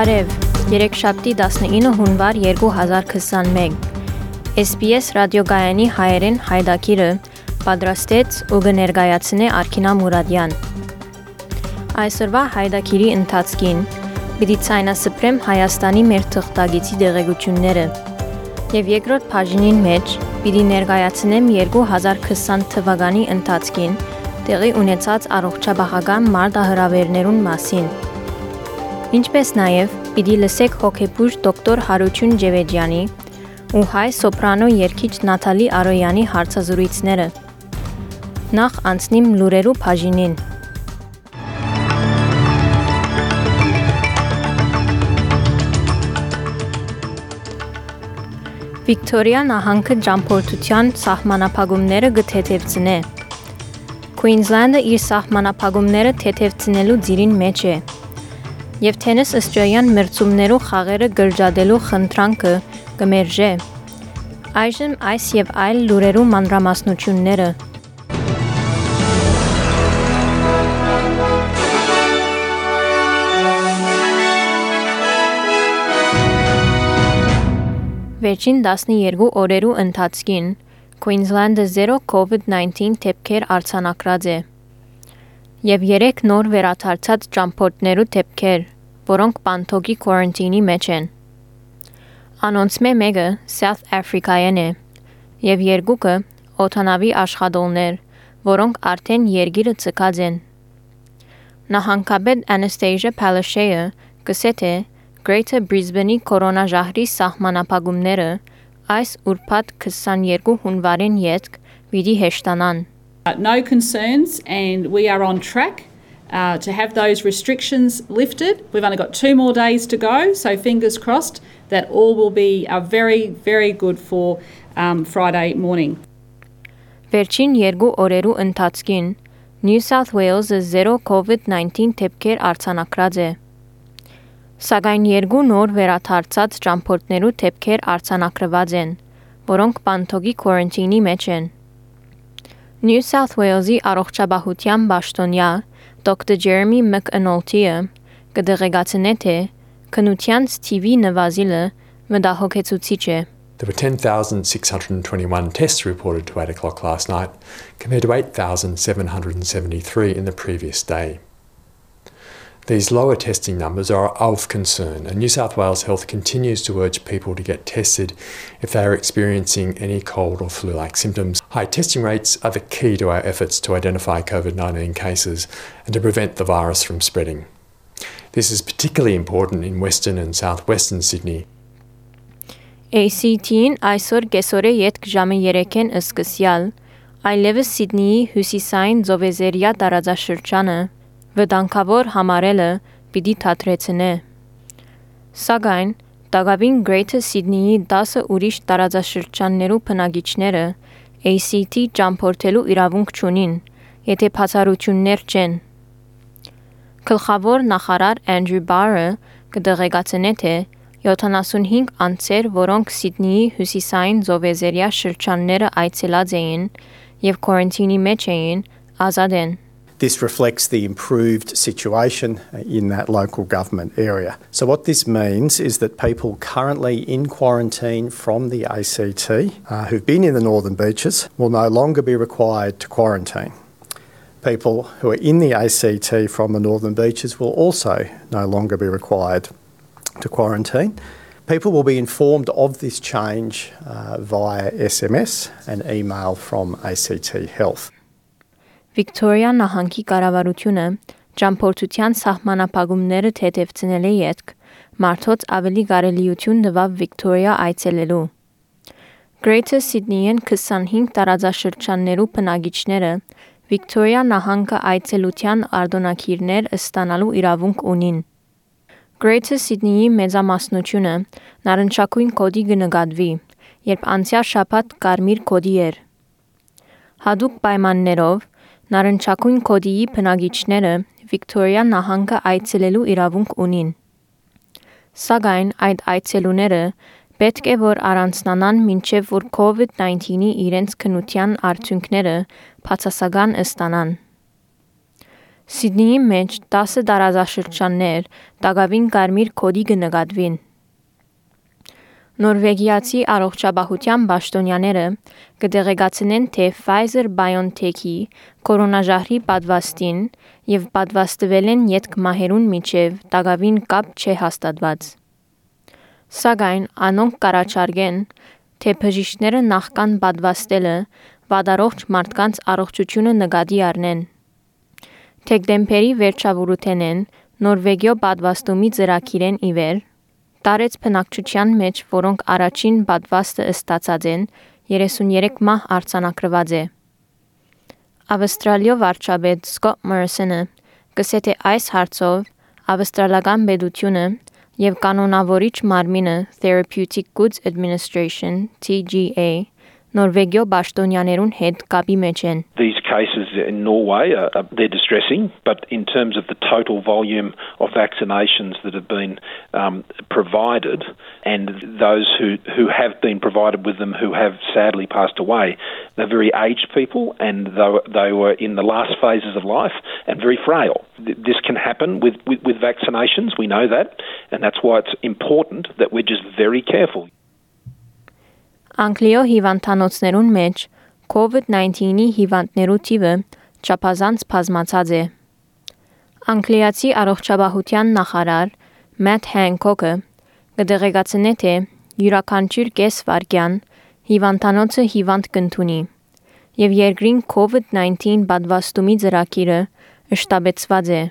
Բարև, երեքշաբթի 19 հունվար 2021։ SBS ռադիոգայանի հայերեն հայդակիրը պատրաստեց ու կներկայացնե Արքինա Մուրադյան։ Այսօրվա հայդակիրի ընթացքին պիտի ցայնասպրեմ Հայաստանի մեր թղթագիտի դեղեցությունները եւ երկրորդ բաժինին մեջ պիտի ներկայացնեմ 2020 թվականի ընթացքին տեղի ունեցած առողջապահական մարտահրավերներուն մասին։ Ինչպես նաև պիտի լսեք հոկեբուժ դոկտոր Հարություն Ջևեջյանի ու հայ սոպրանո երգիչ Նաթալի Արոյանի հարցազրույցները։ Նախ անցնիմ լուրերու բաժինին։ Վիկտորիա նահանգը ճամփորդության սահմանափակումները գթեթևցնե։ Քուինզլանդը իր սահմանափակումները թեթևցնելու ծիրին մեջ է եւ թենիս ըսճոյան մրցումներու խաղերը գրջադելու խնդրանքը կմերժե։ Այժմ այս եւ այլ լուրերու մանրամասնությունները Վերջին 12 օրերու ընթացքին Queensland-ը 0 COVID-19 դեպքեր արձանագրած է եւ 3 նոր վերաթարցած ճամփորդներու դեպքեր, որոնք Պանթոգի quarantine-ի մեջ են։ Անոնցմե մեկը South Africa-յան է եւ երկուքը օթանավի աշխատողներ, որոնք արդեն երգիրը ցկած են։ Նահանգապետ Anastasia Palaszczuk գսե թե Greater Brisbane-ի կորոնաժահրի սահմանապահումները այս ուրբաթ 22 հունվարին յետք պիտի հեշտանան։ Uh, no concerns, and we are on track uh, to have those restrictions lifted. We've only got two more days to go, so fingers crossed that all will be uh, very, very good for um, Friday morning. Վերջին երկու օրերու ընթացքին New South Wales-ը 0 COVID-19 դեպքեր արձանագրած է։ Սակայն երկու նոր վերաթարցած ճամփորդներու դեպքեր արձանագրված են, որոնք Պանթոգի quarantine-ի մեջ են։ New South Wales-ի առողջապահության պաշտոնյա Dr. Jeremy McAnulty-ը կդեղեկացնե թե քնությանց TV նվազիլը մտահոգեցուցիչ է։ There were 10,621 tests reported to 8 o'clock last night, compared to 8,773 in the previous day. These lower testing numbers are of concern, and New South Wales Health continues to urge people to get tested if they are experiencing any cold or flu like symptoms. High testing rates are the key to our efforts to identify COVID 19 cases and to prevent the virus from spreading. This is particularly important in Western and Southwestern Sydney. ACT-ին այսօր կեսօրե յետք ժամը 3-ին ըսկսյալ այլևս Սիդնեի հյուսիսային Զովեզերիա տարածաշրջանը վտանգավոր համարելը պիտի թատրեցնե։ Սակայն Տագավին Greater Sydney-ի 10 ուրիշ տարածաշրջաններու բնակիչները ACT ճամփորդելու իրավունք չունին, եթե բացառություններ չեն։ Գլխավոր նախարար Andrew Barr-ը կդեղեկացնե թե 75 անձեր, որոնք Սիդնեի հյուսիսային Զովեզերիա շրջանները այցելած էին եւ quarantine-ի մեջ էին, ազատ են։ This reflects the improved situation in that local government area. So, what this means is that people currently in quarantine from the ACT uh, who've been in the Northern Beaches will no longer be required to quarantine. People who are in the ACT from the Northern Beaches will also no longer be required to quarantine. People will be informed of this change uh, via SMS and email from ACT Health. Վիկտորիա նահանգի կառավարությունը ճամփորդության սահմանապահումները թեթևցնել է յետք մարդոց ավելի կարելիություն տվավ Վիկտորիա այցելելու։ Greater Sydney-ին 25 տարածաշրջաններու բնակիչները Վիկտորիա նահանգը այցելության արտոնակիրներ ստանալու իրավունք ունին։ Greater Sydney-ի մեծամասնությունը նարնջակույն կոդի կնկատվի, երբ անցյալ շաբաթ կարմիր կոդի էր։ Հadoop պայմաններով նարնջակույն կոդիի բնակիչները Վիկտորիա նահանգը այցելելու իրավունք ունին։ Սակայն այդ այցելուները պետք է որ առանձնանան մինչև որ COVID-19-ի իրենց քնության արդյունքները բացասական ստանան։ Սիդնեի մեջ 10 տարածաշրջաններ դակավին կարմիր կոդի կնկատվին։ Նորվեգիացի առողջապահության պաշտոնյաները կդեղեկացնեն, թե Pfizer-BioNTech-ի կորոնաժահրի պատվաստին եւ պատվաստվել են յետք մահերուն միջև դակավին կապ չէ հաստատված։ Սակայն անոնք կարաչարգեն, թե բժիշկները նախքան պատվաստելը վադարողջ մարդկանց առողջությունը նկատի առնեն։ Դեկտեմբերի վերջավորութենեն Նորվեգիո պատվաստումի ծրագիրեն իվեր տարեց բնակչության մեջ, որոնք առաջին պատվաստը ստացած են, 33 մահ արձանագրված է։ Ավստրալիո վարչապետ Սկոտ Մորսոնը գսե թե այս հարցով ավստրալական պետությունը եւ կանոնավորիչ մարմինը Therapeutic Goods Administration TGA Նորվեգիո պաշտոնյաներուն հետ կապի մեջ են։ These cases in Norway are, are they're distressing, but in terms of the total volume of vaccinations that have been um, provided and those who, who have been provided with them who have sadly passed away, they're very aged people and they were, they were in the last phases of life and very frail. This can happen with, with, with vaccinations, we know that, and that's why it's important that we're just very careful. Անգլիո հիվանդանոցներուն մեջ COVID-19-ի հիվանդներու թիվը չափազանց բազմացած է։ Անգլիացի առողջապահության նախարար Մաթ Հենկոկը կդեղեկացնե թե յուրաքանչյուր կես վարքյան հիվանդանոցը հիվանդ կընդունի եւ երկրին COVID-19 պատվաստումի ծրագիրը շտաբեցված է։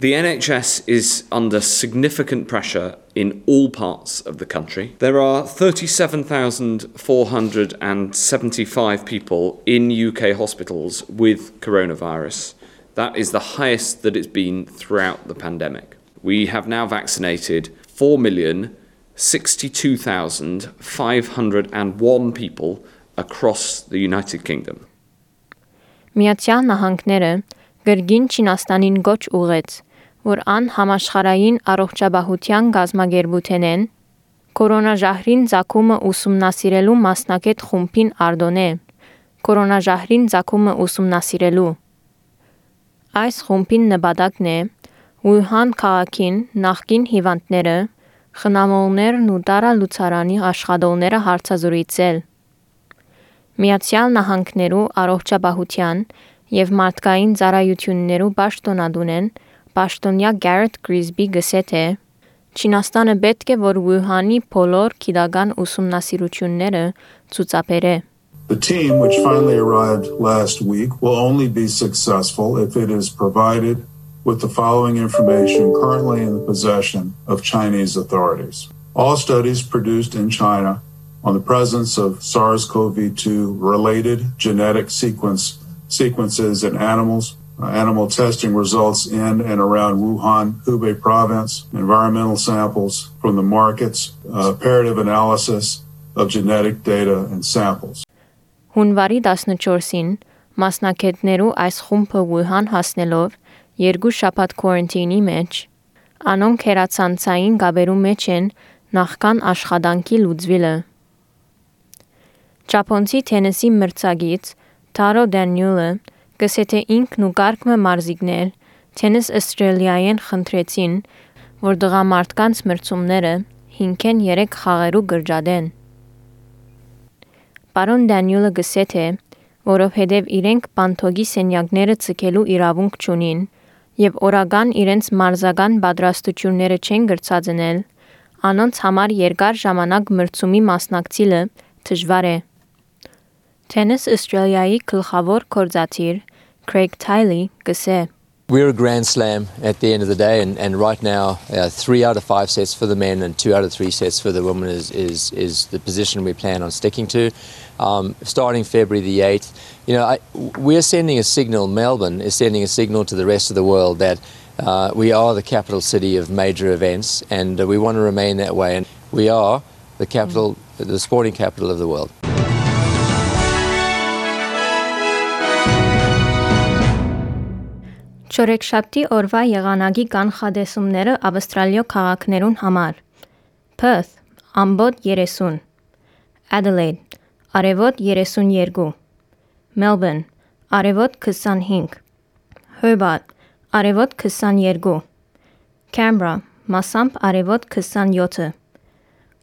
The NHS is under significant pressure in all parts of the country. There are 37,475 people in UK hospitals with coronavirus. That is the highest that it's been throughout the pandemic. We have now vaccinated 4,062,501 people across the United Kingdom. Միացյալ Նահանգները գրգին Չինաստանին գոչ ուղեց, որ ան համաշխարային առողջապահության գազագերբութենեն կորոնաժահրին ցակումը ուսումնասիրելու մասնակետ խումբին արդոնե. Կորոնաժահրին ցակումը ուսումնասիրելու այս խումբին նպատակն է Ուհան քաղաքին նախկին հիվանդները խնամողներն ու տարալուծարանի աշխատողները հարցազրույցել Միացյալ Նահանգներու առողջապահության եւ մարդկային ծառայություններու պաշտոնադունեն պաշտոնյա Գարեթ Գրիզբի գսե թե Չինաստանը պետք է որ Ուհանի բոլոր քիդական ուսումնասիրությունները ցուցաբերե The team, which finally arrived last week, will only be successful if it is provided with the following information currently in the possession of Chinese authorities. All studies produced in China on the presence of SARS-CoV-2 related genetic sequence sequences in animals, uh, animal testing results in and around Wuhan, Hubei province, environmental samples from the markets, uh, comparative analysis of genetic data and samples. Հունվարի 14-ին մասնակետներու այս խումբը Wuhan հասնելով երկու շաբաթ քորենտինի մեջ անոնք հերացանցային գաբերու մեջ են նախքան աշխատանքի լուծվելը Ճապոնցի թենիսի մրցակից Taro Daniel-ը գսե թե ինքն ու կարգմը մարզիկներ Tennis Australia-ին խնդրեցին, որ դղամարդկանց մրցումները 5-ին 3 խաղերու գրջադեն։ Պարոն Դանիելը գսե թե որովհետև իրենք բանթոգի սենյակները ցկելու իրավունք չունին եւ օրական իրենց մարզական պատրաստությունները չեն գրծածնել, անոնց համար երկար ժամանակ մրցումի մասնակցելը դժվար է։ Tennis Australia-ի գլխավոր կորզաթիր Craig Tiley գսե We're a Grand Slam at the end of the day, and, and right now, uh, three out of five sets for the men and two out of three sets for the women is, is, is the position we plan on sticking to. Um, starting February the 8th, you know, I, we're sending a signal, Melbourne is sending a signal to the rest of the world that Uh, we are the capital city of major events, and uh, we want to remain that way. And we are the capital, the sporting capital of the world. Չորեքշաբթի օրվա եղանակի կանխադեսումները Ավստրալիո քաղաքներուն համար։ Perth ամբոտ 30 Adelaide արևոտ 32 Melbourne արևոտ 25 Hobart արևոտ 22 Canberra մասամբ արևոտ 27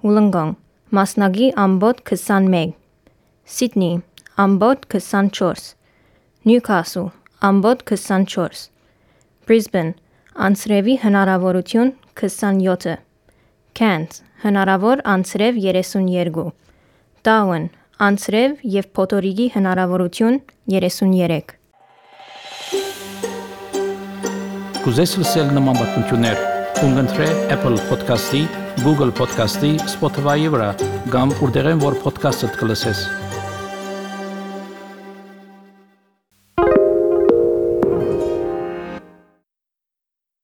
Wollongong մասնագի ամբոտ 21 Sydney ամբոտ 24 Newcastle ամբոտ 24 Brisbane անցրևի հնարավորություն 27 Cairns հնարավոր անցրև 32 Darwin անցրև եւ փոթորիկի հնարավորություն 33 Կուզես լսել նման բանություններ, կընտրե Apple Podcast-ի, Google Podcast-ի, Spotify-ի վրա, կամ որտեղեն որ podcast-ը կլսես։